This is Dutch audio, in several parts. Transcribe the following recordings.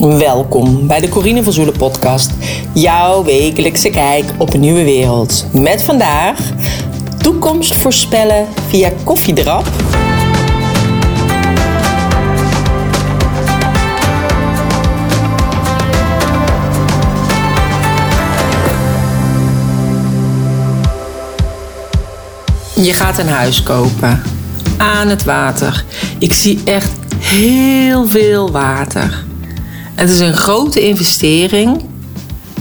Welkom bij de Corine van Zoelen podcast. Jouw wekelijkse kijk op een nieuwe wereld. Met vandaag toekomst voorspellen via koffiedrap. Je gaat een huis kopen. Aan het water. Ik zie echt heel veel water. Het is een grote investering.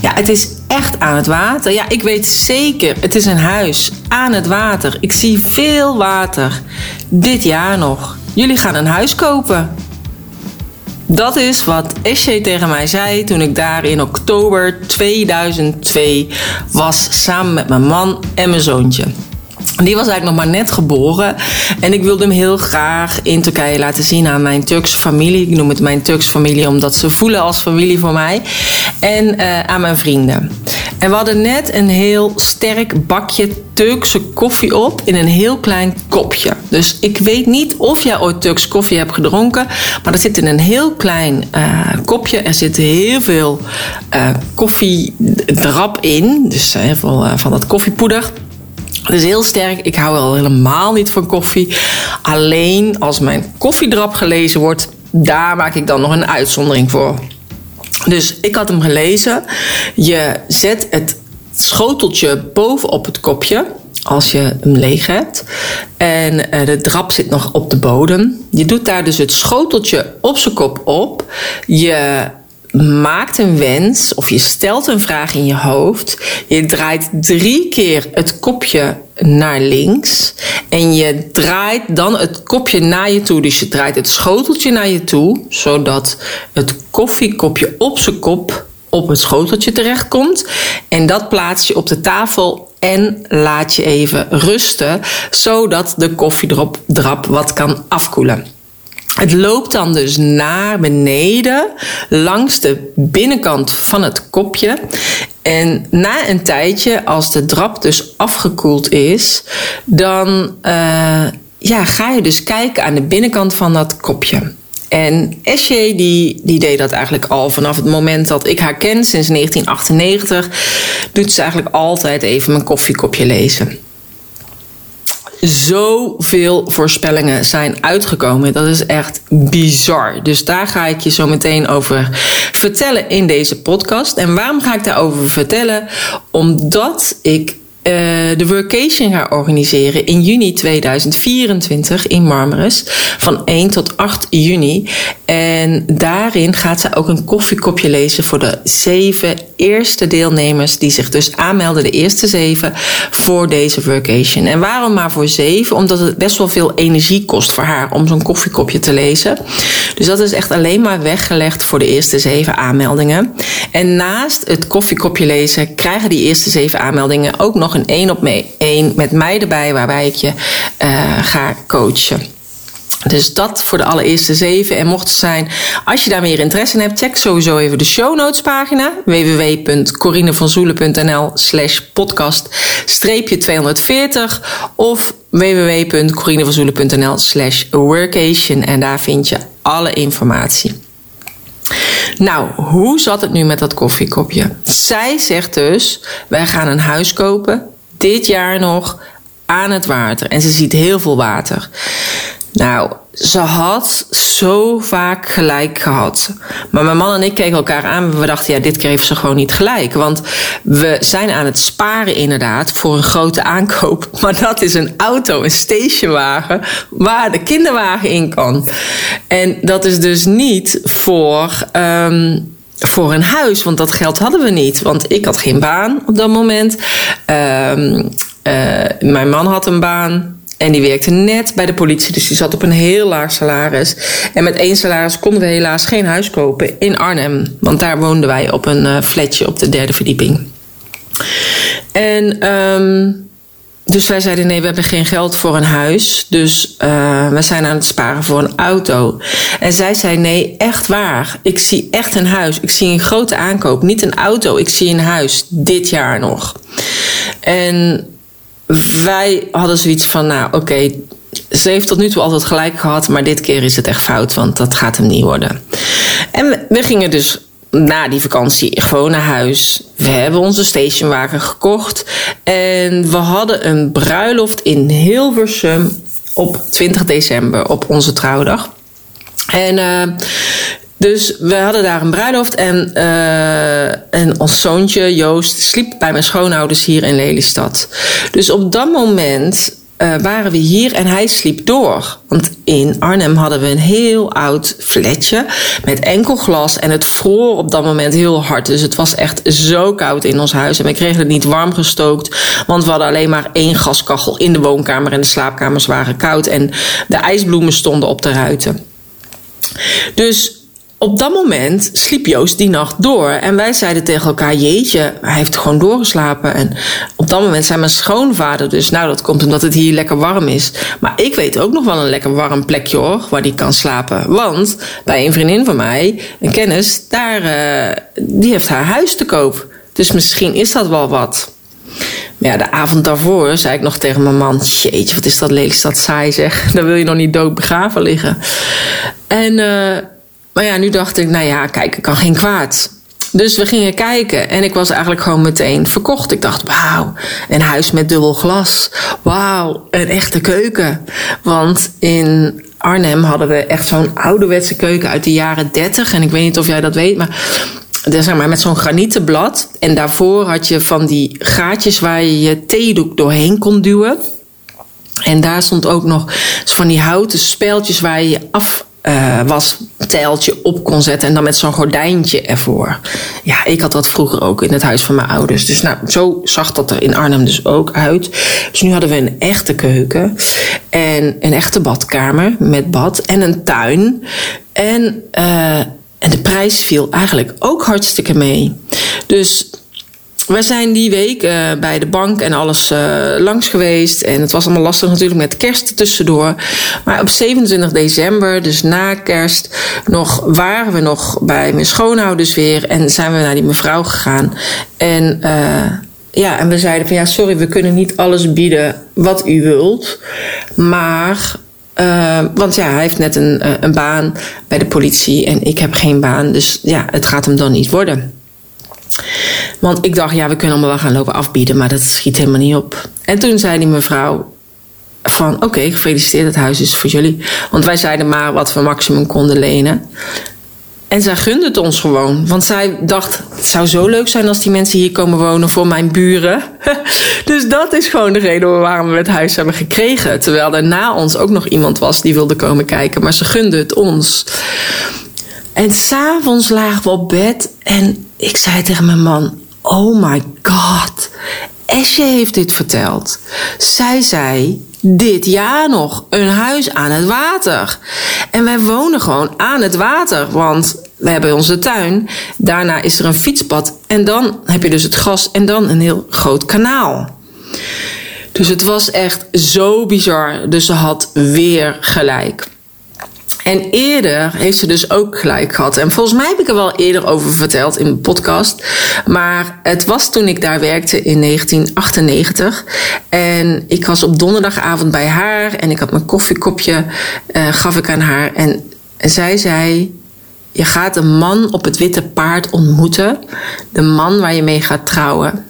Ja, het is echt aan het water. Ja, ik weet zeker, het is een huis aan het water. Ik zie veel water. Dit jaar nog. Jullie gaan een huis kopen. Dat is wat Esje tegen mij zei toen ik daar in oktober 2002 was samen met mijn man en mijn zoontje. Die was eigenlijk nog maar net geboren. En ik wilde hem heel graag in Turkije laten zien aan mijn Turkse familie. Ik noem het mijn Turkse familie omdat ze voelen als familie voor mij. En uh, aan mijn vrienden. En we hadden net een heel sterk bakje Turkse koffie op in een heel klein kopje. Dus ik weet niet of jij ooit Turks koffie hebt gedronken. Maar dat zit in een heel klein uh, kopje. Er zit heel veel uh, koffiedrap in. Dus heel veel van dat koffiepoeder. Is heel sterk. Ik hou al helemaal niet van koffie. Alleen als mijn koffiedrap gelezen wordt, daar maak ik dan nog een uitzondering voor. Dus ik had hem gelezen. Je zet het schoteltje bovenop het kopje als je hem leeg hebt. En de drap zit nog op de bodem. Je doet daar dus het schoteltje op zijn kop op. Je maakt een wens of je stelt een vraag in je hoofd. Je draait drie keer het kopje naar links. En je draait dan het kopje naar je toe. Dus je draait het schoteltje naar je toe, zodat het koffiekopje op zijn kop op het schoteltje terechtkomt. En dat plaats je op de tafel en laat je even rusten, zodat de koffiedrap wat kan afkoelen. Het loopt dan dus naar beneden langs de binnenkant van het kopje. En na een tijdje, als de drap dus afgekoeld is, dan uh, ja, ga je dus kijken aan de binnenkant van dat kopje. En Esje die, die deed dat eigenlijk al vanaf het moment dat ik haar ken, sinds 1998, doet ze eigenlijk altijd even mijn koffiekopje lezen zoveel voorspellingen zijn uitgekomen. Dat is echt bizar. Dus daar ga ik je zo meteen over vertellen in deze podcast. En waarom ga ik daarover vertellen? Omdat ik uh, de workation ga organiseren in juni 2024 in Marmaris. Van 1 tot 8 juni. En daarin gaat ze ook een koffiekopje lezen voor de zeven eerste deelnemers die zich dus aanmelden, de eerste zeven, voor deze workation. En waarom maar voor zeven? Omdat het best wel veel energie kost voor haar om zo'n koffiekopje te lezen. Dus dat is echt alleen maar weggelegd voor de eerste zeven aanmeldingen. En naast het koffiekopje lezen krijgen die eerste zeven aanmeldingen ook nog een één op één met mij erbij, waarbij ik je uh, ga coachen. Dus dat voor de allereerste zeven. En mocht het zijn, als je daar meer interesse in hebt, check sowieso even de show notes pagina. www.corinevanzoelen.nl slash podcast streepje 240 of www.corinevanzoelen.nl slash workation. En daar vind je alle informatie. Nou, hoe zat het nu met dat koffiekopje? Zij zegt dus, wij gaan een huis kopen, dit jaar nog, aan het water. En ze ziet heel veel water. Nou, ze had zo vaak gelijk gehad. Maar mijn man en ik keken elkaar aan en we dachten, ja, dit keer heeft ze gewoon niet gelijk. Want we zijn aan het sparen inderdaad voor een grote aankoop. Maar dat is een auto, een stationwagen, waar de kinderwagen in kan. En dat is dus niet voor... Um, voor een huis, want dat geld hadden we niet. Want ik had geen baan op dat moment. Um, uh, mijn man had een baan. En die werkte net bij de politie, dus die zat op een heel laag salaris. En met één salaris konden we helaas geen huis kopen in Arnhem. Want daar woonden wij op een uh, flatje op de derde verdieping. En um, dus wij zeiden nee, we hebben geen geld voor een huis. Dus uh, we zijn aan het sparen voor een auto. En zij zei nee, echt waar. Ik zie echt een huis. Ik zie een grote aankoop. Niet een auto, ik zie een huis. Dit jaar nog. En wij hadden zoiets van, nou oké, ze heeft tot nu toe altijd gelijk gehad, maar dit keer is het echt fout, want dat gaat hem niet worden. En we, we gingen dus na die vakantie gewoon naar huis. We hebben onze stationwagen gekocht. En we hadden een bruiloft in Hilversum op 20 december, op onze trouwdag. En uh, dus we hadden daar een bruiloft en, uh, en ons zoontje Joost sliep bij mijn schoonouders hier in Lelystad. Dus op dat moment uh, waren we hier en hij sliep door. Want in Arnhem hadden we een heel oud flatje met enkel glas. En het vroor op dat moment heel hard. Dus het was echt zo koud in ons huis. En we kregen het niet warm gestookt. Want we hadden alleen maar één gaskachel in de woonkamer. En de slaapkamers waren koud. En de ijsbloemen stonden op de ruiten. Dus op dat moment sliep Joost die nacht door. En wij zeiden tegen elkaar: Jeetje, hij heeft gewoon doorgeslapen. En op dat moment zei mijn schoonvader dus: Nou, dat komt omdat het hier lekker warm is. Maar ik weet ook nog wel een lekker warm plekje hoor, waar hij kan slapen. Want bij een vriendin van mij, een kennis, daar, uh, die heeft haar huis te koop. Dus misschien is dat wel wat. Maar ja, de avond daarvoor zei ik nog tegen mijn man: Jeetje, wat is dat lelijk, dat saai zeg. Dan wil je nog niet dood begraven liggen. En. Uh, maar ja, nu dacht ik, nou ja, kijken kan geen kwaad. Dus we gingen kijken en ik was eigenlijk gewoon meteen verkocht. Ik dacht, wauw, een huis met dubbel glas. Wauw, een echte keuken. Want in Arnhem hadden we echt zo'n ouderwetse keuken uit de jaren 30. En ik weet niet of jij dat weet, maar zeg maar, met zo'n granieten blad. En daarvoor had je van die gaatjes waar je je theedoek doorheen kon duwen. En daar stond ook nog van die houten speeltjes waar je je af uh, wastijltje op kon zetten en dan met zo'n gordijntje ervoor. Ja, ik had dat vroeger ook in het huis van mijn ouders. Dus nou, zo zag dat er in Arnhem dus ook uit. Dus nu hadden we een echte keuken en een echte badkamer met bad en een tuin. En, uh, en de prijs viel eigenlijk ook hartstikke mee. Dus we zijn die week uh, bij de bank en alles uh, langs geweest. En het was allemaal lastig natuurlijk met kerst tussendoor. Maar op 27 december, dus na kerst, nog, waren we nog bij mijn schoonouders weer. En zijn we naar die mevrouw gegaan. En uh, ja, en we zeiden van ja, sorry, we kunnen niet alles bieden wat u wilt. Maar want ja, hij heeft net een, een baan bij de politie en ik heb geen baan. Dus ja, het gaat hem dan niet worden. Want ik dacht, ja, we kunnen allemaal gaan lopen afbieden, maar dat schiet helemaal niet op. En toen zei die mevrouw van, oké, gefeliciteerd, het huis is voor jullie. Want wij zeiden maar wat we maximum konden lenen. En zij gunde het ons gewoon. Want zij dacht, het zou zo leuk zijn als die mensen hier komen wonen voor mijn buren. dus dat is gewoon de reden waarom we het huis hebben gekregen. Terwijl er na ons ook nog iemand was die wilde komen kijken. Maar ze gunde het ons. En s'avonds lagen we op bed en ik zei tegen mijn man: Oh my god, Esje heeft dit verteld. Zij zei dit jaar nog een huis aan het water. En wij wonen gewoon aan het water, want we hebben onze tuin. Daarna is er een fietspad en dan heb je dus het gas en dan een heel groot kanaal. Dus het was echt zo bizar. Dus ze had weer gelijk. En eerder heeft ze dus ook gelijk gehad. En volgens mij heb ik er wel eerder over verteld in mijn podcast. Maar het was toen ik daar werkte in 1998. En ik was op donderdagavond bij haar. En ik had mijn koffiekopje, uh, gaf ik aan haar. En zij zei, je gaat een man op het witte paard ontmoeten. De man waar je mee gaat trouwen.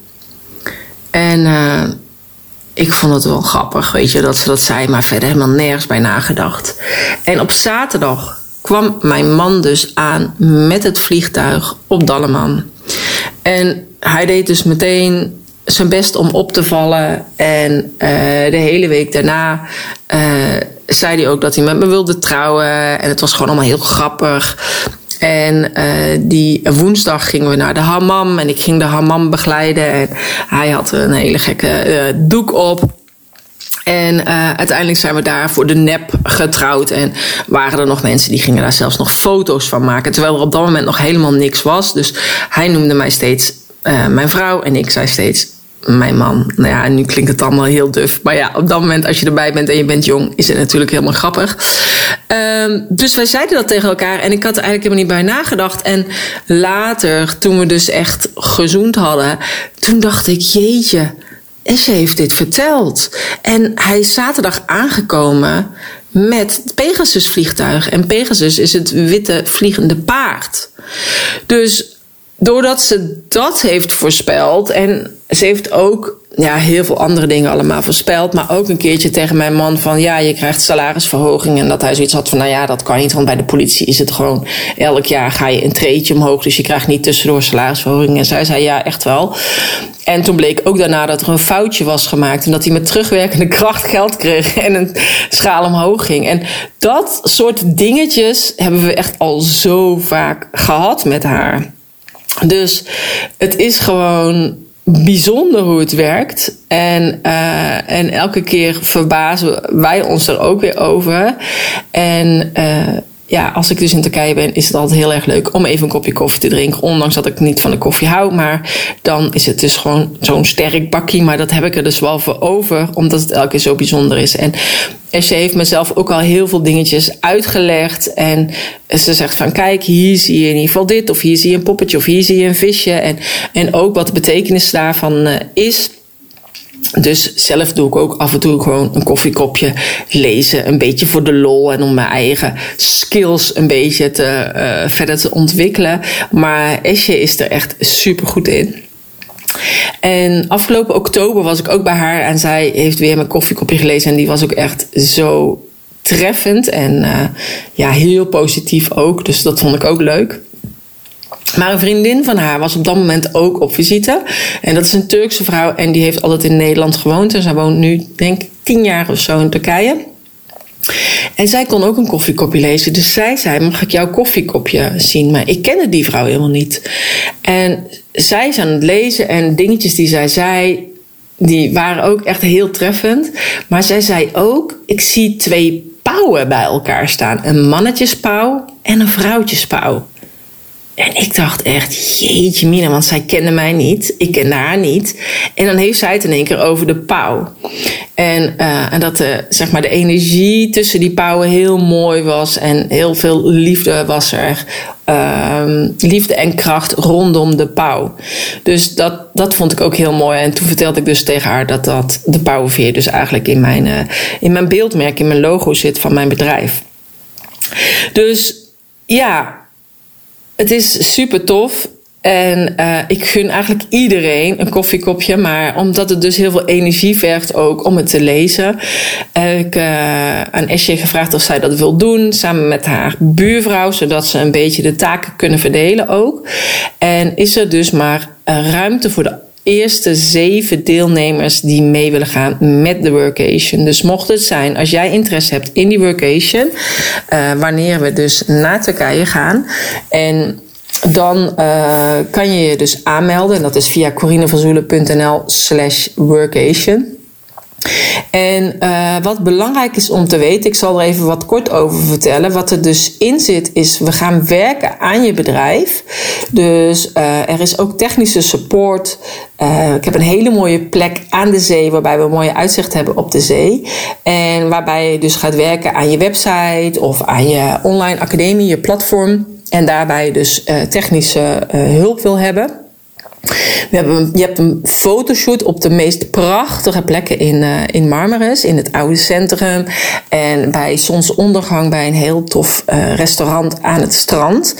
En... Uh, ik vond het wel grappig, weet je, dat ze dat zei, maar verder helemaal nergens bij nagedacht. En op zaterdag kwam mijn man dus aan met het vliegtuig op Dalleman. En hij deed dus meteen zijn best om op te vallen. En uh, de hele week daarna uh, zei hij ook dat hij met me wilde trouwen. En het was gewoon allemaal heel grappig. En uh, die woensdag gingen we naar de hammam en ik ging de hammam begeleiden. En hij had een hele gekke uh, doek op. En uh, uiteindelijk zijn we daar voor de nep getrouwd. En waren er nog mensen die gingen daar zelfs nog foto's van maken. Terwijl er op dat moment nog helemaal niks was. Dus hij noemde mij steeds mijn vrouw. En ik zei steeds mijn man. Nou ja, nu klinkt het allemaal heel duf. Maar ja, op dat moment, als je erbij bent en je bent jong, is het natuurlijk helemaal grappig. Um, dus wij zeiden dat tegen elkaar en ik had er eigenlijk helemaal niet bij nagedacht. En later, toen we dus echt gezoend hadden, toen dacht ik, jeetje. Esje heeft dit verteld. En hij is zaterdag aangekomen met het Pegasus vliegtuig. En Pegasus is het witte vliegende paard. Dus doordat ze dat heeft voorspeld en ze heeft ook ja, heel veel andere dingen allemaal voorspeld. Maar ook een keertje tegen mijn man van ja, je krijgt salarisverhoging. En dat hij zoiets had van nou ja, dat kan niet. Want bij de politie is het gewoon elk jaar ga je een treetje omhoog. Dus je krijgt niet tussendoor salarisverhoging. En zij zei ja, echt wel. En toen bleek ook daarna dat er een foutje was gemaakt. En dat hij met terugwerkende kracht geld kreeg en een schaal omhoog ging. En dat soort dingetjes hebben we echt al zo vaak gehad met haar. Dus het is gewoon bijzonder hoe het werkt. En, uh, en elke keer verbazen wij ons er ook weer over. En uh, ja, als ik dus in Turkije ben, is het altijd heel erg leuk om even een kopje koffie te drinken. Ondanks dat ik niet van de koffie hou. Maar dan is het dus gewoon zo'n sterk bakkie. Maar dat heb ik er dus wel voor over, omdat het elke keer zo bijzonder is. En ze heeft mezelf ook al heel veel dingetjes uitgelegd. En ze zegt van kijk, hier zie je in ieder geval dit. Of hier zie je een poppetje. Of hier zie je een visje. En, en ook wat de betekenis daarvan uh, is. Dus zelf doe ik ook af en toe gewoon een koffiekopje lezen. Een beetje voor de lol en om mijn eigen skills een beetje te, uh, verder te ontwikkelen. Maar Esje is er echt super goed in. En afgelopen oktober was ik ook bij haar en zij heeft weer mijn koffiekopje gelezen. En die was ook echt zo treffend en uh, ja, heel positief ook. Dus dat vond ik ook leuk. Maar een vriendin van haar was op dat moment ook op visite. En dat is een Turkse vrouw en die heeft altijd in Nederland gewoond. En zij woont nu, denk ik, tien jaar of zo in Turkije. En zij kon ook een koffiekopje lezen. Dus zij zei: Mag ik jouw koffiekopje zien? Maar ik kende die vrouw helemaal niet. En zij is aan het lezen en dingetjes die zij zei. Die waren ook echt heel treffend. Maar zij zei ook: Ik zie twee pauwen bij elkaar staan: een mannetjespauw en een vrouwtjespauw. En ik dacht echt, jeetje mina, want zij kende mij niet. Ik kende haar niet. En dan heeft zij het in één keer over de pauw. En, uh, en dat de, zeg maar de energie tussen die pauwen heel mooi was. En heel veel liefde was er. Uh, liefde en kracht rondom de pauw. Dus dat, dat vond ik ook heel mooi. En toen vertelde ik dus tegen haar dat, dat de pauwenveer dus eigenlijk in mijn, uh, in mijn beeldmerk, in mijn logo zit van mijn bedrijf. Dus ja, het is super tof. En uh, ik gun eigenlijk iedereen een koffiekopje. Maar omdat het dus heel veel energie vergt ook om het te lezen. Heb ik uh, aan Esje gevraagd of zij dat wil doen. Samen met haar buurvrouw. Zodat ze een beetje de taken kunnen verdelen ook. En is er dus maar ruimte voor de eerste zeven deelnemers die mee willen gaan met de workation. Dus mocht het zijn, als jij interesse hebt in die workation, uh, wanneer we dus naar Turkije gaan. En dan uh, kan je je dus aanmelden. En dat is via corinevanzoelen.nl slash workation. En uh, wat belangrijk is om te weten, ik zal er even wat kort over vertellen. Wat er dus in zit, is we gaan werken aan je bedrijf. Dus uh, er is ook technische support. Uh, ik heb een hele mooie plek aan de zee, waarbij we een mooie uitzicht hebben op de zee. En waarbij je dus gaat werken aan je website of aan je online academie, je platform. En daarbij dus technische hulp wil hebben. We hebben, je hebt een fotoshoot op de meest prachtige plekken in, uh, in Marmaris, in het oude centrum. En bij zonsondergang bij een heel tof uh, restaurant aan het strand.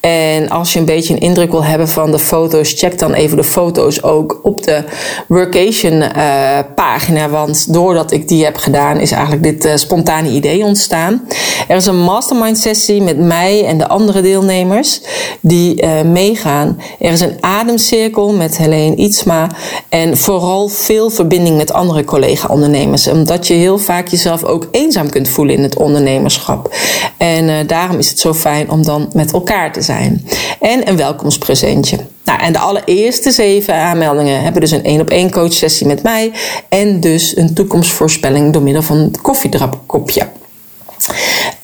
En als je een beetje een indruk wil hebben van de foto's, check dan even de foto's ook op de workation uh, pagina. Want doordat ik die heb gedaan, is eigenlijk dit spontane idee ontstaan. Er is een mastermind sessie met mij en de andere deelnemers die meegaan. Er is een ademcirkel met Helene Ietsma. En vooral veel verbinding met andere collega-ondernemers. Omdat je heel vaak jezelf ook eenzaam kunt voelen in het ondernemerschap. En uh, daarom is het zo fijn om dan met elkaar te zijn. En een welkomstpresentje. Nou, en de allereerste zeven aanmeldingen hebben dus een één op één coach sessie met mij. En dus een toekomstvoorspelling door middel van een koffiedrapkopje.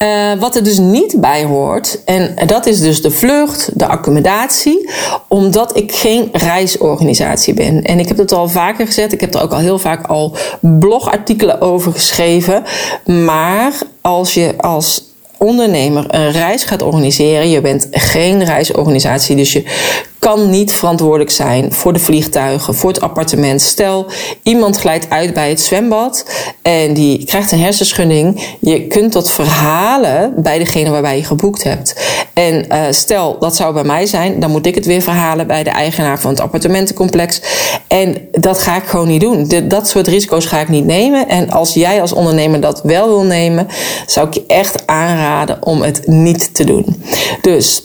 Uh, wat er dus niet bij hoort, en dat is dus de vlucht, de accommodatie, omdat ik geen reisorganisatie ben. En ik heb het al vaker gezet, ik heb er ook al heel vaak al blogartikelen over geschreven. Maar als je als ondernemer een reis gaat organiseren, je bent geen reisorganisatie, dus je kan niet verantwoordelijk zijn voor de vliegtuigen, voor het appartement. Stel, iemand glijdt uit bij het zwembad en die krijgt een hersenschudding. Je kunt dat verhalen bij degene waarbij je geboekt hebt. En uh, stel, dat zou bij mij zijn, dan moet ik het weer verhalen bij de eigenaar van het appartementencomplex. En dat ga ik gewoon niet doen. Dat soort risico's ga ik niet nemen. En als jij als ondernemer dat wel wil nemen, zou ik je echt aanraden om het niet te doen. Dus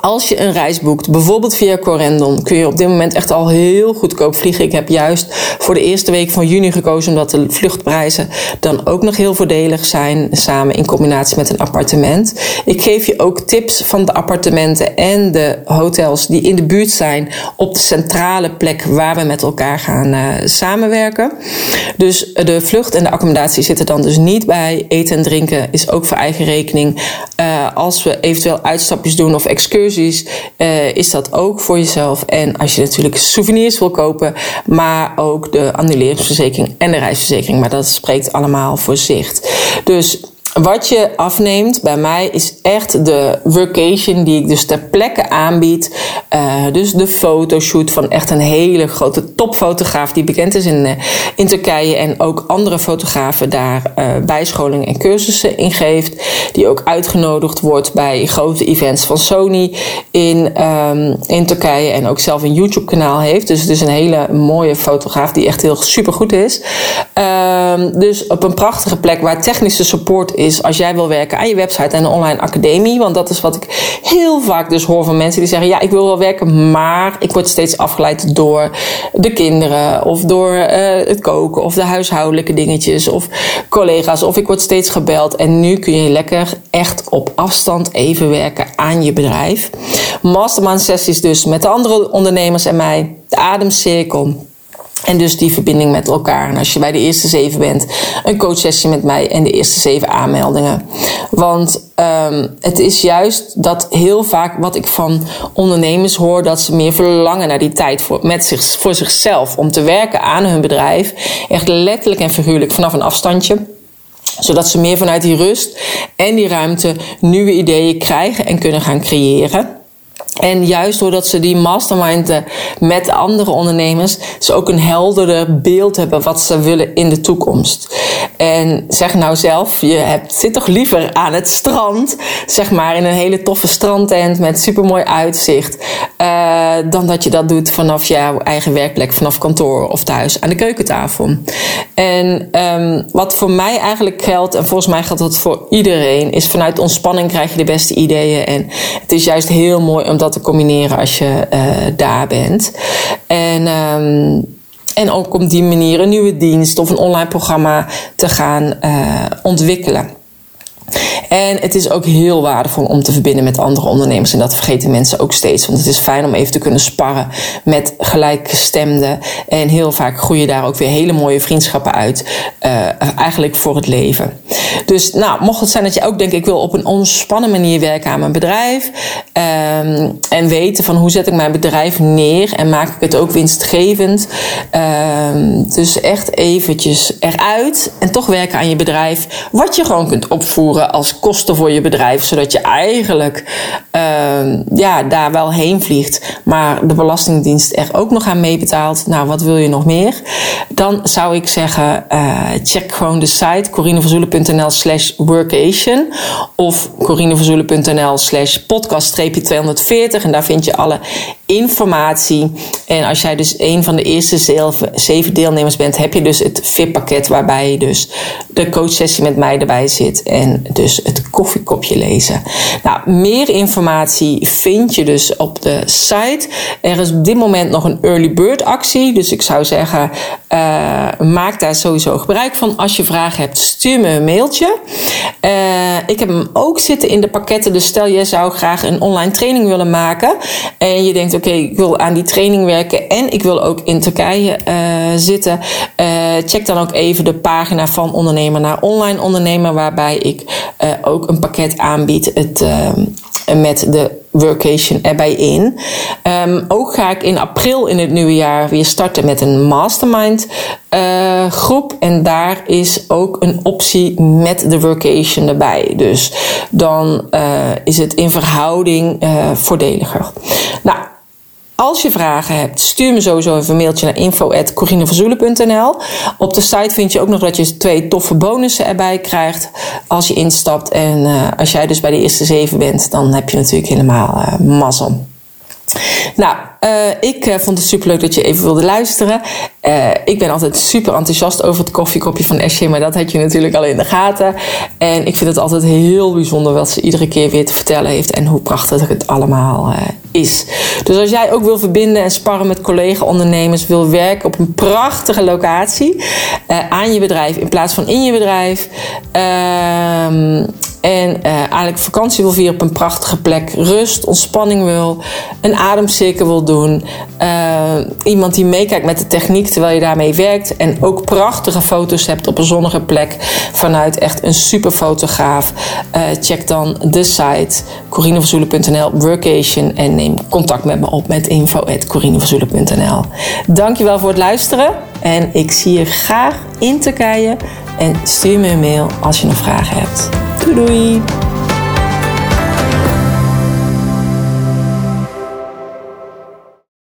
als je een reis boekt, bijvoorbeeld via Corendon, kun je op dit moment echt al heel goedkoop vliegen. Ik heb juist voor de eerste week van juni gekozen omdat de vluchtprijzen dan ook nog heel voordelig zijn, samen in combinatie met een appartement. Ik geef je ook tips van de appartementen en de hotels die in de buurt zijn op de centrale plek waar we met elkaar gaan uh, samenwerken. Dus de vlucht en de accommodatie zitten dan dus niet bij. Eten en drinken is ook voor eigen rekening. Uh, als we eventueel uitstapjes doen of excursies uh, is dat ook voor jezelf. En als je natuurlijk souvenirs wil kopen, maar ook de annuleringsverzekering en de reisverzekering. Maar dat spreekt allemaal voor zich. Dus wat je afneemt bij mij is echt de workation die ik dus ter plekke aanbied. Uh, dus de fotoshoot van echt een hele grote topfotograaf die bekend is in, in Turkije. En ook andere fotografen daar uh, bijscholing en cursussen in geeft. Die ook uitgenodigd wordt bij grote events van Sony in, um, in Turkije. En ook zelf een YouTube kanaal heeft. Dus het is een hele mooie fotograaf die echt heel super goed is. Um, dus op een prachtige plek waar technische support is is als jij wil werken aan je website en een online academie. Want dat is wat ik heel vaak dus hoor van mensen die zeggen: Ja, ik wil wel werken, maar ik word steeds afgeleid door de kinderen of door uh, het koken of de huishoudelijke dingetjes of collega's. Of ik word steeds gebeld. En nu kun je lekker echt op afstand even werken aan je bedrijf. Mastermind sessies dus met de andere ondernemers en mij. De Ademcirkel en dus die verbinding met elkaar. En als je bij de eerste zeven bent, een coachsessie met mij en de eerste zeven aanmeldingen. Want um, het is juist dat heel vaak wat ik van ondernemers hoor, dat ze meer verlangen naar die tijd voor, met zich, voor zichzelf. Om te werken aan hun bedrijf. Echt letterlijk en figuurlijk vanaf een afstandje zodat ze meer vanuit die rust en die ruimte nieuwe ideeën krijgen en kunnen gaan creëren. En juist doordat ze die mastermind met andere ondernemers, ze ook een helderder beeld hebben wat ze willen in de toekomst. En zeg nou zelf, je hebt, zit toch liever aan het strand, zeg maar in een hele toffe strandtent met supermooi uitzicht, uh, dan dat je dat doet vanaf jouw eigen werkplek, vanaf kantoor of thuis aan de keukentafel. En um, wat voor mij eigenlijk geldt, en volgens mij geldt dat voor iedereen, is vanuit ontspanning krijg je de beste ideeën. En het is juist heel mooi om dat te combineren als je uh, daar bent. En, um, en ook op die manier een nieuwe dienst of een online programma te gaan uh, ontwikkelen. En het is ook heel waardevol om te verbinden met andere ondernemers. En dat vergeten mensen ook steeds. Want het is fijn om even te kunnen sparren met gelijkgestemden. En heel vaak groeien daar ook weer hele mooie vriendschappen uit. Uh, eigenlijk voor het leven. Dus nou, mocht het zijn dat je ook denkt, ik wil op een ontspannen manier werken aan mijn bedrijf. Um, en weten van hoe zet ik mijn bedrijf neer en maak ik het ook winstgevend. Um, dus echt eventjes eruit en toch werken aan je bedrijf. Wat je gewoon kunt opvoeren als kosten voor je bedrijf. Zodat je eigenlijk uh, ja, daar wel heen vliegt. Maar de Belastingdienst er ook nog aan meebetaalt. Nou, wat wil je nog meer? Dan zou ik zeggen, uh, check gewoon de site corineverzoelen.nl slash workation. Of corineverzoelen.nl slash podcast-240. En daar vind je alle informatie. En als jij dus een van de eerste zeven deelnemers bent, heb je dus het VIP-pakket waarbij dus de coachsessie met mij erbij zit en dus het koffiekopje lezen. Nou, meer informatie vind je dus op de site. Er is op dit moment nog een early bird actie, dus ik zou zeggen, uh, maak daar sowieso gebruik van. Als je vragen hebt, stuur me een mailtje. Uh, ik heb hem ook zitten in de pakketten, dus stel je zou graag een online training willen maken en je denkt oké, ik wil aan die training werken en ik wil ook in Turkije uh, zitten. Check dan ook even de pagina van ondernemer naar online ondernemer, waarbij ik ook een pakket aanbied. Het, met de workation erbij in. Um, ook ga ik in april in het nieuwe jaar weer starten met een mastermind uh, groep. En daar is ook een optie met de workation erbij. Dus dan uh, is het in verhouding uh, voordeliger. Nou, Als je vragen hebt, stuur me sowieso even een mailtje naar info.corineverzoelen.nl. Op de site vind je ook nog dat je twee toffe bonussen erbij krijgt als je instapt. En uh, als jij dus bij de eerste zeven bent, dan heb je natuurlijk helemaal uh, mazzel. Nou, uh, ik uh, vond het superleuk dat je even wilde luisteren. Uh, ik ben altijd super enthousiast over het koffiekopje van Esje, maar dat had je natuurlijk al in de gaten. En ik vind het altijd heel bijzonder wat ze iedere keer weer te vertellen heeft en hoe prachtig het allemaal is. Dus als jij ook wil verbinden en sparren met collega-ondernemers, wil werken op een prachtige locatie aan je bedrijf in plaats van in je bedrijf. En uh, eigenlijk vakantie wil vieren op een prachtige plek. Rust, ontspanning wil. Een ademcirkel wil doen. Uh, iemand die meekijkt met de techniek terwijl je daarmee werkt. En ook prachtige foto's hebt op een zonnige plek. Vanuit echt een super fotograaf. Uh, check dan de site corineverzoelen.nl workation. En neem contact met me op met info.corineverzoelen.nl Dankjewel voor het luisteren. En ik zie je graag in Turkije. En stuur me een mail als je nog vragen hebt. tweet.